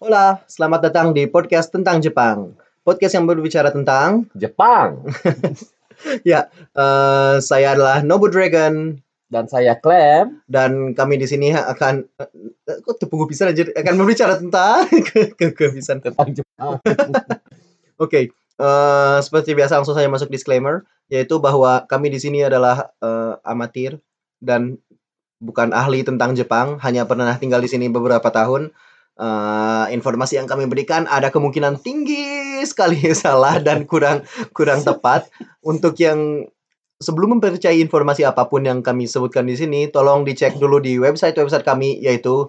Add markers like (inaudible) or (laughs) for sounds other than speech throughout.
Hola, selamat datang di podcast tentang Jepang. Podcast yang berbicara tentang Jepang. (laughs) ya, eh, saya adalah Nobu Dragon Dan saya Clem. dan kami di sini akan eh, kok tepung pisan aja akan berbicara tentang (laughs) ke ke kehabisan. Tentang Jepang. (laughs) Oke, eh, seperti biasa langsung saya masuk disclaimer yaitu bahwa kami di sini adalah eh, amatir dan bukan ahli tentang Jepang, hanya pernah tinggal di sini beberapa tahun. Eh, informasi yang kami berikan ada kemungkinan tinggi sekali (laughs) salah dan kurang kurang tepat. Untuk yang sebelum mempercayai informasi apa pun yang kami sebutkan di sini, tolong dicek dulu di website-website kami yaitu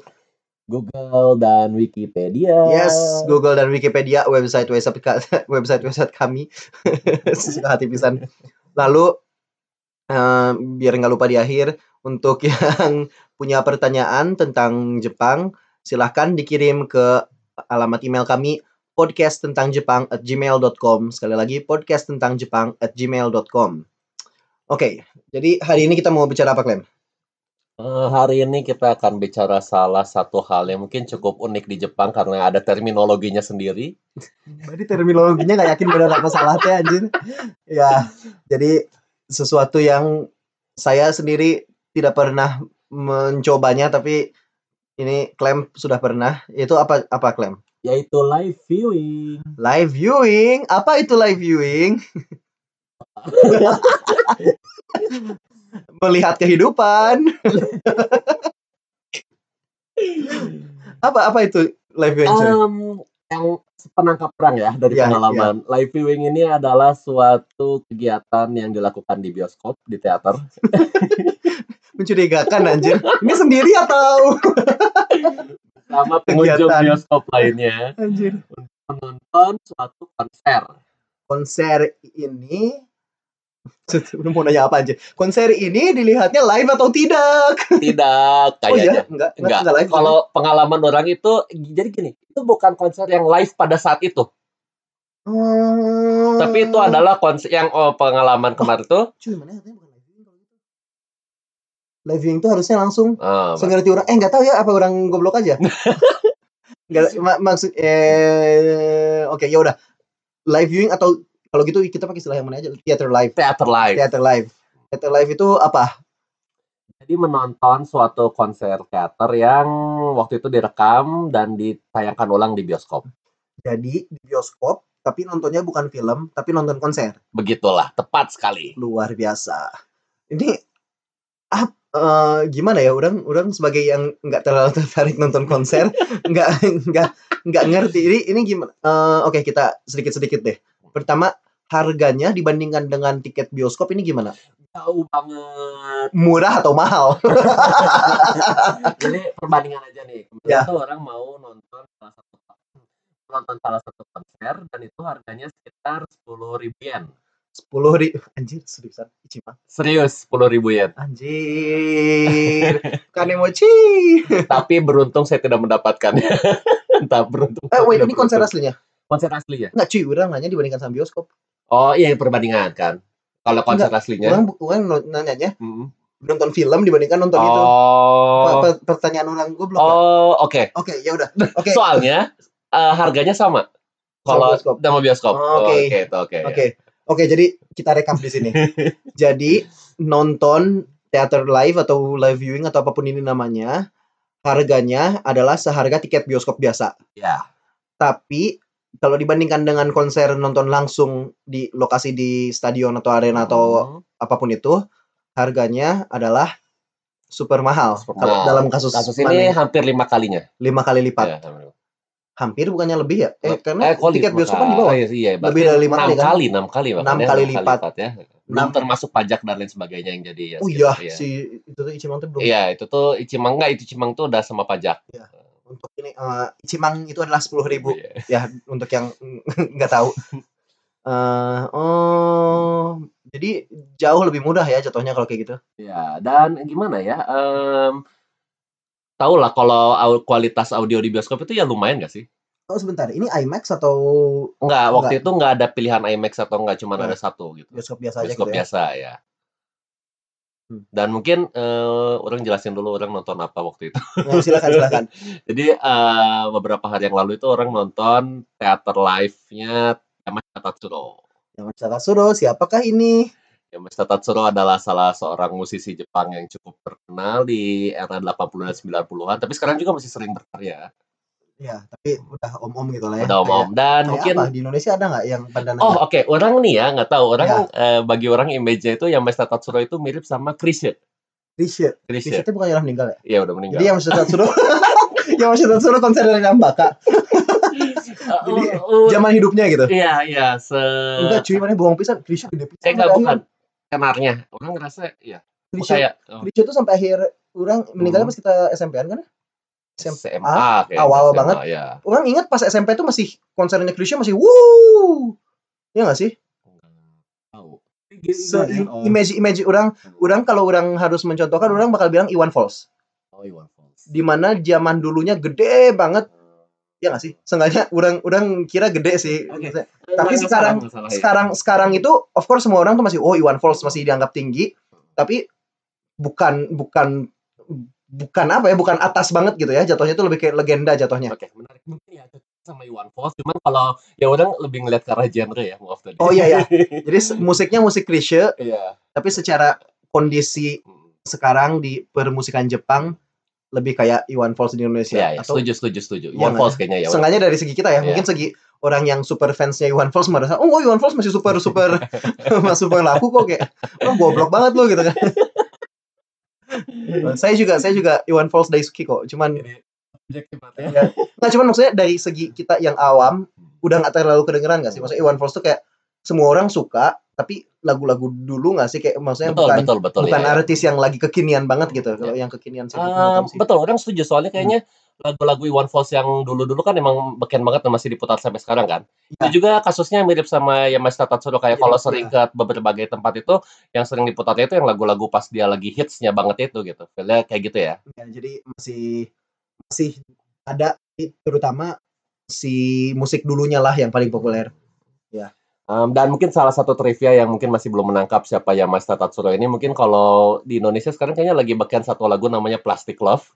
Google dan Wikipedia. Yes, Google dan Wikipedia website (laughs) website website website kami (laughs) hati pisan. Lalu eh, biar nggak lupa di akhir untuk yang punya pertanyaan tentang Jepang silahkan dikirim ke alamat email kami podcast tentang Jepang at gmail.com sekali lagi podcast tentang Jepang at gmail.com Oke, jadi hari ini kita mau bicara apa, Clem? Eh, hari ini kita akan bicara salah satu hal yang mungkin cukup unik di Jepang karena ada terminologinya sendiri. Berarti terminologinya nggak yakin benar apa salah teh anjir. Ya, jadi sesuatu yang saya sendiri tidak pernah mencobanya tapi ini Clem sudah pernah. Itu apa apa Clem? Yaitu live viewing. Live viewing. Apa itu live viewing? (laughs) Melihat kehidupan. (laughs) apa apa itu live viewing? Em, yang penangkap perang ya dari Ya, pengalaman. Live viewing ini adalah suatu kegiatan yang dilakukan di bioskop, di teater. (laughs) Mencurigakan anjir. Ini sendiri atau Sama pengunjung Kegiatan. bioskop lainnya anjir? menonton suatu konser. konser ini (laughs) Udah mau nanya apa aja? Konser ini dilihatnya live atau tidak? Tidak Oh iya, kayaknya. enggak, Enggak. enggak live. Kalau pengalaman orang itu jadi gini, itu bukan konser yang live pada saat itu, Hmm. tapi itu adalah konser yang oh, pengalaman kemarin tuh. Cuy, mana bukan live viewing kalau gitu. Live viewing itu harusnya langsung ah, sengerti orang. Eh, enggak tahu ya apa orang goblok aja. (laughs) Enggak mak- maksud eh oke ya udah. Live viewing atau kalau gitu kita pakai istilah yang mana aja? Theater live. teater live. Theater live. Theater live itu apa? Jadi menonton suatu konser teater yang waktu itu direkam dan ditayangkan ulang di bioskop. Jadi di bioskop tapi nontonnya bukan film, tapi nonton konser. Begitulah, tepat sekali. luar biasa. Ini ap, eh, gimana ya? Orang orang sebagai yang nggak terlalu (laughs) tertarik nonton konser, nggak nggak nggak ngerti. Ini ini gimana? Eh, Oke kita sedikit sedikit deh. Pertama harganya dibandingkan dengan tiket bioskop ini gimana? Jauh banget. Murah atau mahal? (laughs) Jadi perbandingan aja nih. Kemarin Ya. tuh orang mau nonton salah satu nonton salah satu konser dan itu harganya sekitar 10 ribu yen. Sepuluh ribu anjir seriusan Ichiban Serius, 10 ribu yen. anjir (laughs) kanemochi Tapi beruntung saya tidak mendapatkannya. (laughs) Entah beruntung. eh wait ini konser beruntung. aslinya konser aslinya. nggak cuy orang nanya dibandingkan sama bioskop Oh iya perbandingan kan. Kalau konser aslinya. orang orang nanyanya Mm. nonton film dibandingkan nonton itu Oh. Per- pertanyaan orang gue belum. Oh, oke. Oke, ya udah. (laughs) Oke. Soalnya eh, harganya sama. Sama Kalau bioskop. sama bioskop. Oh, oke. Oke, itu oke. Oke. Oke, jadi kita rekap di sini. (laughs) jadi nonton teater live atau live viewing atau apa pun ini namanya, harganya adalah seharga tiket bioskop biasa. Ya. Tapi kalau dibandingkan dengan konser nonton langsung di lokasi di stadion atau arena atau Hmm. apa pun itu, harganya adalah super mahal. Super mahal. dalam kasus, Kasus ini mana? hampir lima kalinya. lima kali lipat. Ya, hampir. Bukannya lebih ya? Eh, karena kalau tiket lima bioskop kan di bawah. Iya, berarti Lebih dari lima kali kan? kali, enam kali, Enam kali enam lipat. ya. Belum termasuk pajak dan lain sebagainya yang jadi ya. Oh iya, ya. si itu tuh Ichimang tuh belum. Iya, itu tuh Icimang enggak, itu Icimang tuh udah sama pajak. Untuk ini eh, Ichimang itu adalah sepuluh ribu Iya. ya untuk yang (laughs) nggak tahu. Eh, oh, jadi jauh lebih mudah ya jatuhnya kalau kayak gitu. Ya, dan gimana ya? Em tahu lah kalau au- kualitas audio di bioskop itu ya lumayan gak sih? Oh sebentar, ini IMAX atau Enggak, waktu Enggak. itu enggak ada pilihan IMAX atau enggak, cuma ada satu gitu. bioskop biasa aja Bioskop gitu ya? biasa ya. Hmm. Dan mungkin, eee, orang jelasin dulu orang nonton apa waktu itu. Oh, (laughs) silakan silakan. (laughs) Jadi, eee, beberapa hari yang lalu itu orang nonton teater live-nya Yamashita Tatsuro. Yamashita Tatsuro, siapakah ini? Yamashita Tatsuro adalah salah seorang musisi Jepang yang cukup terkenal di era 80 dan 90-an, tapi sekarang juga masih sering berkarya. Ya, tapi udah om-om gitu lah ya. Udah om-om dan Kayak mungkin apa? Di Indonesia ada nggak yang pada Oh, oke. Orang nih ya, nggak tahu. Orang, Ya. eee, bagi orang image-nya itu Yamashita Tatsuro itu mirip sama Chrisye. Chrisye. Chrisye. Itu bukan yang meninggal ya? Iya, udah meninggal. Jadi Yamashita Tatsuro (laughs) Yamashita Tatsuro konser dari Nambaka. (laughs) jadi, Uh, uh, Zaman hidupnya gitu. Iya, iya, se Enggak cuy, mana bohong pisan. Chrisye gede pisan. Eh, enggak, bukan. Kenarnya. Orang ngerasa iya. Chrisye, Kayak oh, itu sampai akhir orang meninggalnya Hmm. pas kita SMP-an kan? SMA. SMA kayaknya, awal SMA, banget. ya. Orang ingat pas SMP itu masih konsernya Chrisye masih wuh. Ya nggak sih? Tahu. Oh. image image orang orang kalau orang harus mencontohkan orang bakal bilang Iwan Fals. Oh, Iwan Fals. Di mana zaman dulunya gede banget ya nggak sih? Seenggaknya orang orang kira gede sih. Eh, Tapi nggak sekarang- salah, nggak salah, ya. sekarang sekarang itu of course semua orang tuh masih oh Iwan Fals masih dianggap tinggi tapi bukan bukan bukan apa ya bukan atas banget gitu ya jatuhnya itu lebih kayak legenda jatuhnya Oke, menarik. Mungkin ya sama Iwan Fals, cuman kalau ya orang lebih ngeliat ke arah genre ya, maaf tadi. Oh, iya, iya. (laughs) jadi musiknya musik klise Iya. tapi secara kondisi Hmm. sekarang di permusikan Jepang lebih kayak Iwan Fals di Indonesia Iya, iya. atau setuju, setuju, setuju. Iwan Fals kayaknya ya. sengaja dari segi kita ya Iya. mungkin segi orang yang super fansnya Iwan Fals merasa oh Iwan Fals masih super super (laughs) masih super laku kok kayak oh goblok banget lo gitu kan (laughs) saya juga saya juga Iwan Fals Daisuki kok cuman ya. nggak cuman maksudnya dari segi kita yang awam udah nggak terlalu kedengeran nggak sih maksudnya Iwan Fals tuh kayak semua orang suka tapi lagu-lagu dulu nggak sih kayak maksudnya Betul, bukan betul, betul. bukan ya, ya. artis yang lagi kekinian banget gitu kalau yang kekinian sih bukan sih. betul, orang setuju soalnya kayaknya lagu-lagu Iwan Fals yang dulu-dulu kan emang beken banget dan masih diputar sampai sekarang kan. Iya. Itu juga kasusnya mirip sama Yamashita Tatsuro kayak Iya, kalau iya. sering ke berbagai tempat itu yang sering diputarnya itu yang lagu-lagu pas dia lagi hitsnya banget itu gitu. Feel-nya kayak gitu ya. Ya, jadi masih masih ada terutama si musik dulunya lah yang paling populer Um, dan mungkin salah satu trivia yang mungkin masih belum menangkap siapa Yamashita Tatsuro ini mungkin kalau di Indonesia sekarang kayaknya lagi beken satu lagu namanya Plastic Love.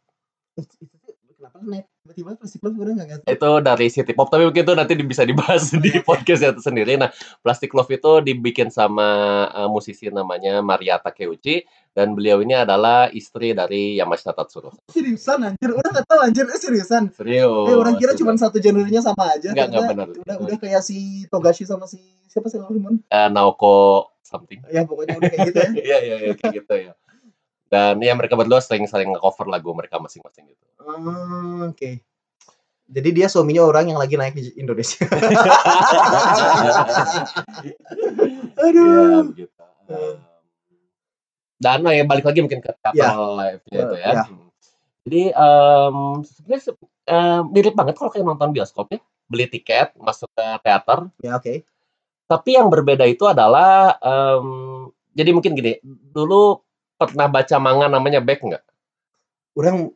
kenapa naik tiba-tiba plastik love gue nggak ngerti itu dari City Pop tapi mungkin itu nanti di- bisa dibahas di Oke, oke. podcast itu sendiri. Nah, Plastic Love itu dibikin sama uh, musisi namanya Maria Takeuchi dan beliau ini adalah istri dari Yamashita Tatsuro. seriusan anjir udah nggak tahu anjir eh, seriusan Serius. eh orang kira cuma satu genrenya sama aja Enggak, enggak benar. udah udah kayak si Togashi sama si siapa sih Limon Eh, Naoko something. ya pokoknya udah kayak gitu ya (laughs) Iya, iya, iya, kayak gitu ya. Dan ya mereka berdua sering sering nge-cover lagu mereka masing-masing gitu. Hmm, oke jadi dia suaminya orang yang lagi naik di Indonesia (laughs) aduh begitu. Um, Dan oh ya balik lagi mungkin ke teater Ya. live-nya itu ya. Ya. Jadi em, sebenarnya se- eh, mirip banget kalau kayak nonton bioskop ya. Beli tiket, masuk ke teater. ya oke Tapi yang berbeda itu adalah em, jadi mungkin gini, dulu pernah baca manga namanya Back nggak? orang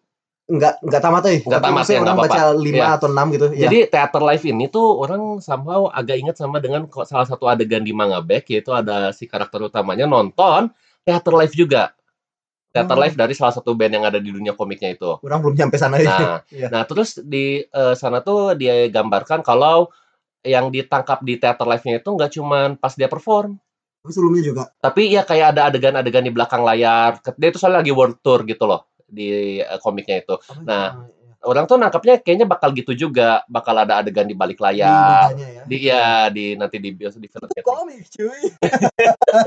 nggak nggak tamat eh Nggak tamat, ya, orang baca lima Iya. atau enam gitu ya Jadi teater live ini tuh orang somehow agak ingat sama dengan kok salah satu adegan di manga Back yaitu ada si karakter utamanya nonton teater live juga. Teater Oh. live dari salah satu band yang ada di dunia komiknya itu. orang belum nyampe sana ya Nah, Iya. nah terus di eh, sana tuh dia gambarkan kalau yang ditangkap di teater live-nya itu nggak cuman pas dia perform, sebelumnya juga tapi ya kayak ada adegan-adegan di belakang layar. Dia itu soalnya lagi world tour gitu loh di eh, komiknya itu. Nah, Orang tuh nangkapnya kayaknya bakal gitu juga, bakal ada adegan di balik Di layar. bedanya ya. Di ya di nanti di bios di film Itu gitu. komik cuy. (laughs)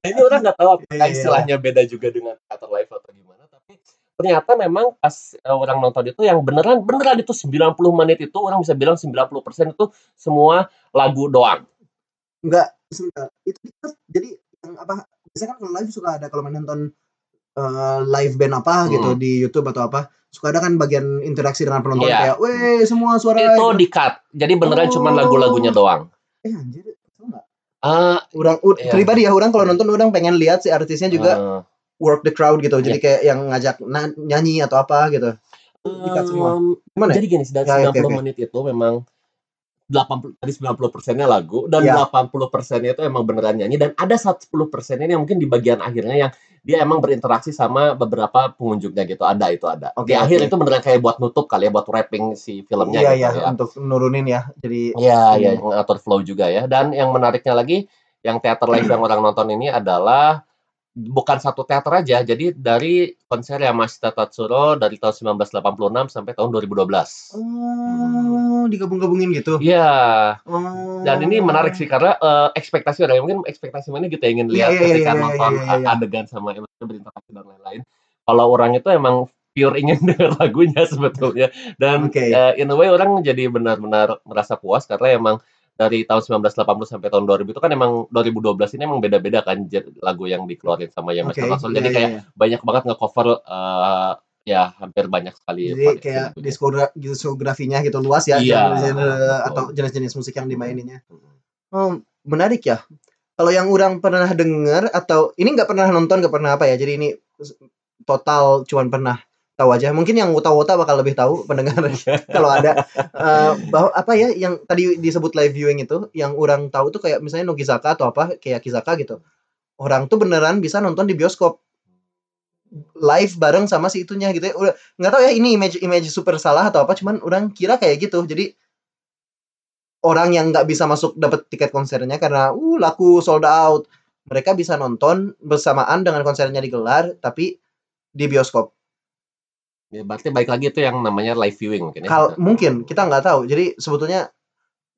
Nah, ini orang nggak tahu apakah Iya, iya. istilahnya beda juga dengan teater live atau gimana, tapi ternyata memang pas eh, orang nonton itu yang beneran beneran itu 90 menit itu orang bisa bilang 90% itu semua lagu doang. Enggak, sebentar. Itu itu jadi yang apa? Biasanya kan kalau live suka ada kalau main nonton eh, live band apa gitu Hmm. di YouTube atau apa, suka ada kan bagian interaksi dengan penonton Iya. kayak, "Weh, semua suara." Itu gitu. di cut. Jadi beneran Oh. cuman lagu-lagunya doang. Eh anjir? Ah, Orang u- Iya. pribadi ya, orang kalau nonton orang pengen lihat si artisnya juga eh, work the crowd gitu. Jadi kayak yang ngajak nyanyi atau apa gitu. Cut semua. em, Gimana? ya? Jadi gini, dari Ya, ya, 90 oke, oke. menit itu memang 80 tadi 90 persennya lagu dan Iya. 80 persennya itu emang beneran nyanyi dan ada 10 persennya ini mungkin di bagian akhirnya yang dia emang berinteraksi sama beberapa pengunjungnya gitu, ada itu ada. Oke, Di akhir oke. itu beneran kayak buat nutup kali ya, buat wrapping si filmnya Iya gitu iya, ya. untuk nurunin ya. Jadi Iya, iya, hmm. ngatur flow juga ya. Dan yang menariknya lagi, yang teater live (clears throat) yang orang nonton ini adalah bukan satu teater aja. Jadi dari konser Yamashita Tatsuro dari tahun 1986 sampai tahun 2012. Oh, digabung-gabungin gitu. Iya. Oh. Dan ini menarik sih karena eh, ekspektasi orang mungkin ekspektasi mana kita ingin Iya, lihat iya, iya, ketika iya, iya, nonton iya, iya. adegan sama emosinya berinteraksi dan lain-lain. Kalau orang itu emang pure ingin (laughs) dengar lagunya sebetulnya dan Oke. eh, in a way orang jadi benar-benar merasa puas karena emang dari tahun 1980 sampai tahun 2000 itu kan emang 2012 ini emang beda-beda kan lagu yang dikeluarin sama yang Master Tatsuro. iya, Jadi iya, kayak iya. banyak banget nge-cover eh, ya hampir banyak sekali Jadi kayak lagunya. diskogra diskografinya gitu luas ya, Iya, genre betul. atau jenis-jenis musik yang dimaininnya. Oh, menarik ya. Kalau yang orang pernah denger atau ini nggak pernah nonton, nggak pernah apa ya. Jadi ini total cuman pernah tahu aja. Mungkin yang wota-wota bakal lebih tahu pendengar (laughs) kalau ada eh, bahwa apa ya yang tadi disebut live viewing itu yang orang tahu tuh kayak misalnya Nogizaka atau apa kayak Kizaka gitu. Orang tuh beneran bisa nonton di bioskop live bareng sama si itunya gitu ya. Udah nggak tahu ya ini image image super salah atau apa cuman orang kira kayak gitu. Jadi orang yang nggak bisa masuk dapat tiket konsernya karena uh laku sold out. Mereka bisa nonton bersamaan dengan konsernya digelar tapi di bioskop. Ya, berarti baik lagi itu yang namanya live viewing mungkin ya. Kal mungkin kita nggak tahu. Jadi sebetulnya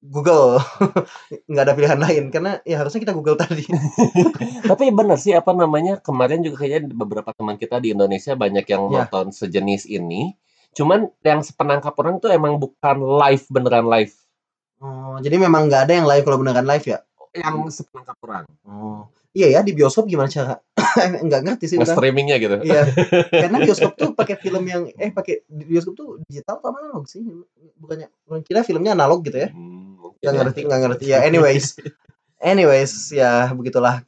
Google (laughs) nggak ada pilihan lain karena ya harusnya kita Google tadi. (laughs) Tapi bener sih apa namanya kemarin juga kayaknya beberapa teman kita di Indonesia banyak yang Ya. nonton sejenis ini. Cuman yang sepenangkap orang tuh emang bukan live beneran live. Oh, jadi memang nggak ada yang live kalau beneran live ya? Yang sepenangkap orang. Oh, iya ya di bioskop gimana cara? (coughs) nggak ngerti sih orang. Nge-streamingnya gitu. Iya, (laughs) karena bioskop tuh pakai film yang eh pakai bioskop tuh digital atau analog sih? Bukannya orang kira filmnya analog gitu ya? Hmm, Nggak ya. ngerti, nggak ngerti. Ya anyways, anyways ya begitulah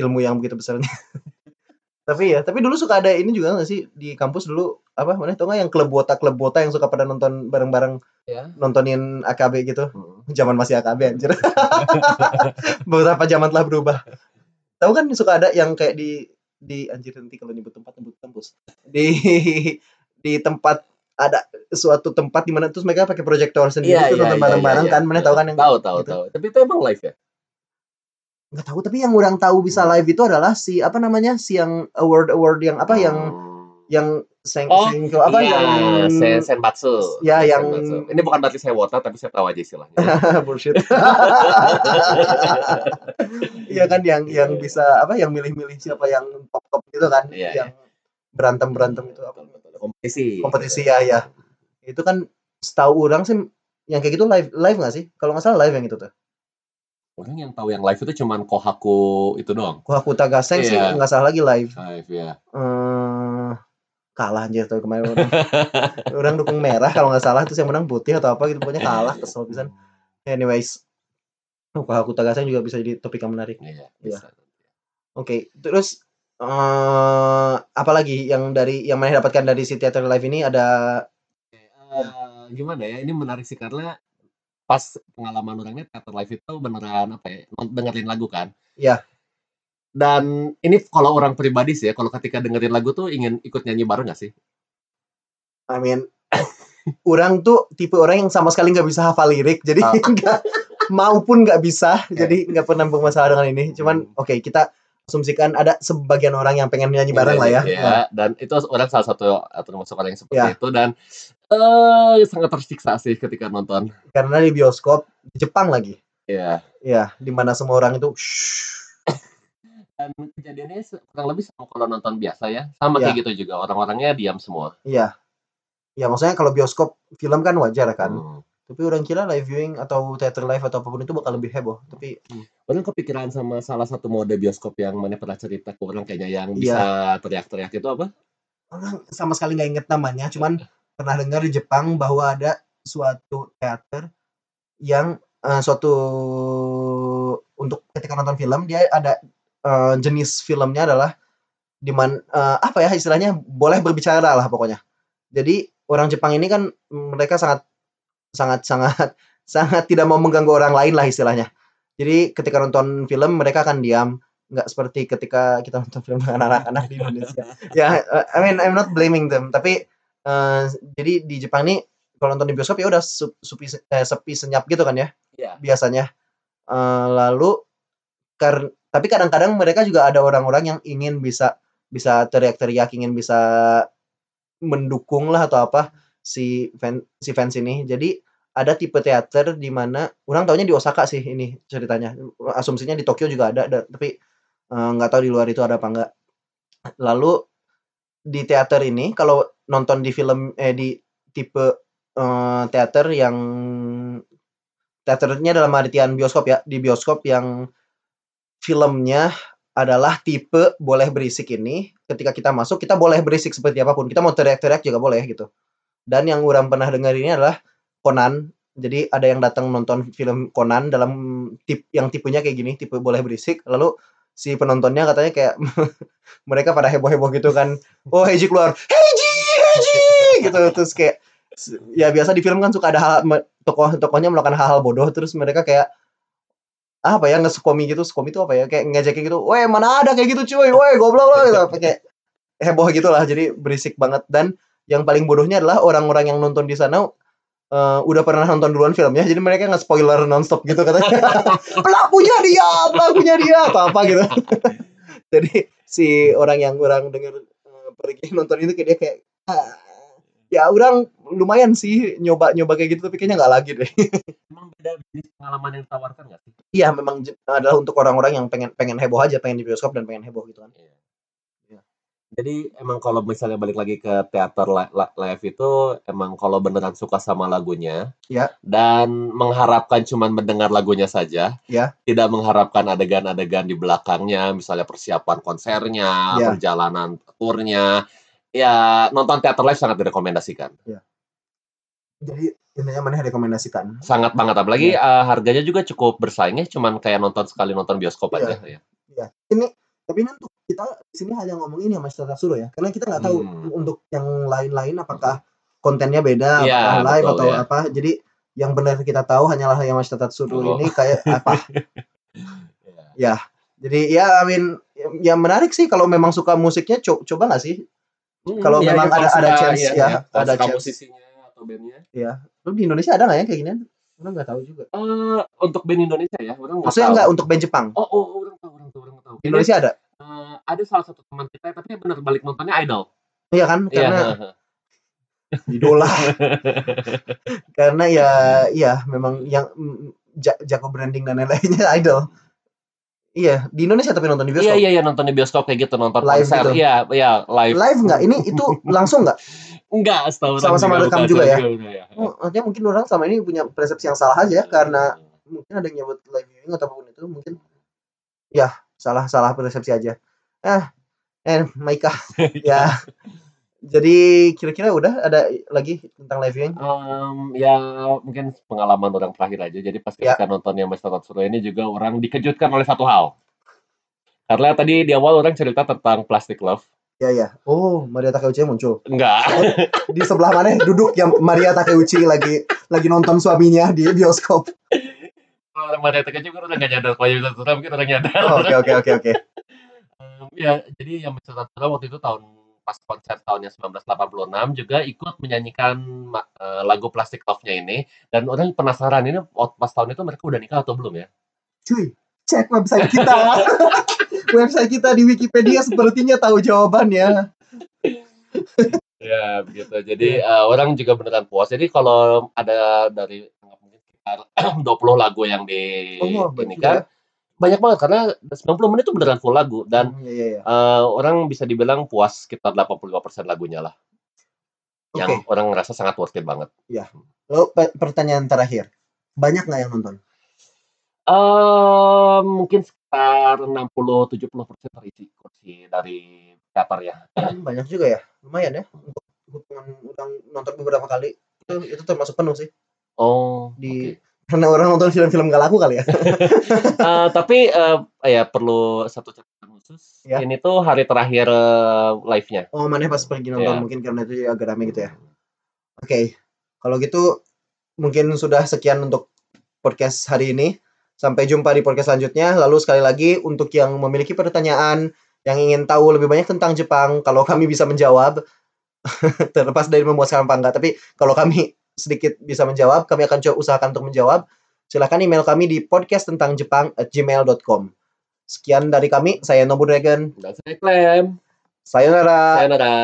ilmu yang begitu besarnya. (laughs) tapi ya, tapi dulu suka ada ini juga nggak sih di kampus dulu apa mana tau nggak yang klub wota klub wota yang suka pada nonton bareng-bareng Ya. nontonin AKB gitu. Hmm. Zaman masih AKB anjir. (laughs) Beberapa zaman telah berubah. Tahu kan suka ada yang kayak di di anjir nanti kalau nyebut tempat nyebut kampus. Di (laughs) di tempat ada suatu tempat di mana terus mereka pakai proyektor sendiri Iya, tuh iya, nonton iya, bareng-bareng iya, kan. iya. Mana tahu kan yang Tahu tahu gitu. tahu. Tapi itu emang live ya? nggak tahu tapi yang orang tahu bisa live itu adalah si apa namanya si yang award award yang apa yang Hmm. Yang seng Oh, sengko apa iya, yang sen senbatsu. Ya, yang- Senbatsu. Ini bukan berarti saya wota tapi saya tahu aja istilahnya. (laughs) bullshit. (laughs) Iya kan yang yang bisa apa yang milih-milih siapa yang top top gitu kan Iya, yang berantem berantem itu apa. Kompetisi. kompetisi ya ya itu kan setahu orang sih yang kayak gitu live live nggak sih kalau nggak salah live yang itu tuh Orang yang tahu yang live itu cuman Kohaku itu doang. Kohaku Tagaseng sih Iya. nggak salah lagi live Live ya. eh kalah anjir tuh kemarin orang, (laughs) orang dukung merah kalau nggak salah terus yang menang putih atau apa gitu pokoknya kalah kesel pisan anyways Kohaku Tagaseng juga bisa jadi topik yang menarik Iya, bisa. Oke, terus eh apalagi yang dari yang mana dapatkan dari si theater live ini ada Eh, gimana ya? Ini menarik sih karena pas pengalaman orangnya teater live itu beneran apa ya? Dengerin lagu kan. Iya. Dan ini kalau orang pribadi sih ya, kalau ketika dengerin lagu tuh ingin ikut nyanyi bareng gak sih? I mean (coughs) orang tuh tipe orang yang sama sekali nggak bisa hafal lirik, jadi Ah. (laughs) nggak maupun nggak bisa, jadi nggak pernah bermasalah dengan ini. Cuman oke kita asumsikan ada sebagian orang yang pengen nyanyi bareng lah ya. Iya, dan itu orang salah satu atau termasuk orang yang seperti Ya. itu dan eh sangat tersiksa sih ketika nonton. Karena di bioskop di Jepang lagi, Iya. ya di mana semua orang itu shh, Dan kejadiannya kurang lebih sama kalau nonton biasa ya. Sama Iya. kayak gitu juga. Orang-orangnya diam semua. iya. Ya maksudnya kalau bioskop film kan wajar kan. Hmm. Tapi orang kira live viewing atau theater live atau apa pun itu bakal lebih heboh. Tapi Orang kepikiran sama salah satu mode bioskop yang mana pernah cerita ke orang kayaknya yang Iya. bisa teriak-teriak itu apa? orang sama sekali nggak inget namanya cuman pernah dengar di Jepang bahwa ada suatu teater yang eh, suatu untuk ketika nonton film dia ada eh, jenis filmnya adalah di mana eh, apa ya istilahnya boleh berbicara lah pokoknya jadi orang Jepang ini kan mereka sangat sangat sangat (laughs) sangat tidak mau mengganggu orang lain lah istilahnya. Jadi ketika nonton film mereka akan diam, nggak seperti ketika kita (laughs) nonton film dengan anak-anak di Indonesia. (laughs) ya, uh, I mean I'm not blaming them, tapi uh, jadi di Jepang nih kalau nonton di bioskop ya udah supi, eh, sepi senyap gitu kan ya Iya. biasanya. Eh, lalu kar tapi kadang-kadang mereka juga ada orang-orang yang ingin bisa bisa teriak-teriak, ingin bisa mendukung lah atau apa si fan si fans ini. Jadi ada tipe teater di mana orang taunya di Osaka sih ini ceritanya. Asumsinya di Tokyo juga ada, ada tapi eh, nggak tahu di luar itu ada apa enggak. Lalu di teater ini kalau nonton di film eh di tipe eh, teater yang teaternya dalam artian bioskop ya, di bioskop yang filmnya adalah tipe boleh berisik ini, ketika kita masuk kita boleh berisik seperti apa pun. Kita mau teriak-teriak juga boleh gitu. Dan yang orang pernah dengar ini adalah Conan. Jadi ada yang datang nonton film Conan dalam tip yang tipenya kayak gini, tipe boleh berisik. Lalu si penontonnya katanya kayak (laughs) mereka pada heboh-heboh gitu kan. Oh, Heiji keluar. Heiji, Heiji gitu terus kayak ya biasa di film kan suka ada hal tokoh-tokohnya melakukan hal-hal bodoh terus mereka kayak apa ya ngeskomi gitu skomi itu apa ya kayak ngejekin gitu weh mana ada kayak gitu cuy weh goblok lo gitu kayak heboh gitu lah jadi berisik banget. Dan yang paling bodohnya adalah orang-orang yang nonton di sana eh, udah pernah nonton duluan filmnya jadi mereka nge spoiler nonstop gitu katanya. (laughs) Pelakunya dia pelakunya dia atau apa gitu. (laughs) Jadi si orang yang orang denger eh, pergi nonton itu kayak dia kayak "Ah, ya orang lumayan sih nyoba nyoba kayak gitu tapi kayaknya nggak lagi deh (laughs) Emang beda jenis pengalaman yang ditawarkan nggak sih? Iya memang adalah untuk orang-orang yang pengen pengen heboh aja, pengen di bioskop dan pengen heboh gitu kan. Jadi emang kalau misalnya balik lagi ke teater li- li- live itu emang kalau beneran suka sama lagunya Ya. dan mengharapkan cuman mendengar lagunya saja, Ya. tidak mengharapkan adegan-adegan di belakangnya, misalnya persiapan konsernya, Ya. perjalanan turnya, ya nonton teater live sangat direkomendasikan. Jadi intinya mana rekomendasikan. Sangat banget apalagi eh, harganya juga cukup bersaing ya, cuman kayak nonton sekali nonton bioskop Iya. aja ya. Ya. Ini tapi ini untuk kita di sini hanya ngomongin ya Mas Tatsuro ya, karena kita nggak tahu Hmm. untuk yang lain-lain apakah kontennya beda, Iya, apakah live betul, atau ya. apa. Jadi yang benar kita tahu hanyalah yang Mas Tatsuro Oh. ini kayak (laughs) apa. Iya. Jadi ya I mean ya menarik sih kalau memang suka musiknya co- coba nggak sih? Hmm, Kalau iya, memang iya, ada- ada chance, iya, ya, iya. Kalau ada chance. musisinya atau bandnya. Lu di Indonesia ada nggak ya kayak gini? Orang nggak tahu juga. Eh, untuk band Indonesia ya, orang nggak Maksudnya tahu. nggak untuk band Jepang. Oh, oh, orang tahu, orang tahu, orang tahu. Di Indonesia ada. Eh, ada salah satu teman kita, tapi benar balik nontonnya Idol. Iya kan? Iya. Karena idola. (laughs) Karena ya iya memang yang mm, ja- jago branding dan lain-lainnya idol. Iya, di Indonesia tapi nonton di Iya, bioskop. iya, iya, nonton di bioskop kayak gitu, nonton Live konser. gitu. Iya, iya, live. Live nggak? Ini itu langsung nggak? (laughs) Enggak, setahu Sama-sama juga rekam bukan, juga ya? udah ya. Oh, artinya mungkin orang selama ini punya persepsi yang salah aja ya karena mungkin ada yang nyebut live viewing atau apa pun itu mungkin ya salah salah persepsi aja. Ah, eh Maika (laughs) ya. Jadi kira-kira udah ada lagi tentang live viewing? Em, ya mungkin pengalaman orang terakhir aja. Jadi pas Ya. ketika nonton yang Mas Tatsuro ini juga orang dikejutkan oleh satu hal. Karena tadi di awal orang cerita tentang Plastic Love. Ya ya. Oh, Maria Takeuchi muncul. Enggak. di sebelah mana duduk yang Maria Takeuchi lagi lagi nonton suaminya di bioskop. Orang Maria Takeuchi kan udah gak nyadar kalau yang Tatsuro mungkin orang nyadar. Oh, Oke oke oke oke. Ya, jadi yang Mas Tatsuro waktu itu tahun pas konser tahunnya 1986 juga ikut menyanyikan eh, lagu Plastic Love-nya ini dan orang penasaran ini pas tahun itu mereka udah nikah atau belum ya? Cuy, cek website kita. (laughs) website kita di Wikipedia sepertinya tahu jawabannya. Ya, begitu. Jadi eh, orang juga beneran puas. Jadi kalau ada dari mungkin sekitar (clears throat) 20 lagu yang di Oh, ini kan juga. Banyak banget karena 90 menit itu beneran full lagu dan Hmm, iya iya eh, orang bisa dibilang puas sekitar 85% lagunya lah. Oke. Yang orang ngerasa sangat worth it banget. Lalu pe- pertanyaan terakhir. Banyak nggak yang nonton? Eh mungkin sekitar 60-70% terisi kursi dari teater ya. Hmm, Banyak juga ya. Lumayan ya untuk hitungan orang nonton beberapa kali. Itu itu termasuk penuh sih. Oh, Di- oke. Karena orang nonton film-film gak laku kali ya. (laughs) Eh, tapi eh, ya perlu satu catatan khusus. Ya. Ini tuh hari terakhir eh, live-nya. Oh, mana pas pergi nonton Iya. mungkin karena itu agak rame gitu ya. Oke. Kalau gitu mungkin sudah sekian untuk podcast hari ini. Sampai jumpa di podcast selanjutnya. Lalu sekali lagi untuk yang memiliki pertanyaan yang ingin tahu lebih banyak tentang Jepang, kalau kami bisa menjawab, (laughs) terlepas dari memuaskan apa enggak, tapi kalau kami sedikit bisa menjawab, kami akan coba usahakan untuk menjawab. Silahkan email kami di podcast tentang Jepang at gmail.com. Sekian dari kami, saya Nobu Dragon. Dan saya klaim. Sayonara. Sayonara.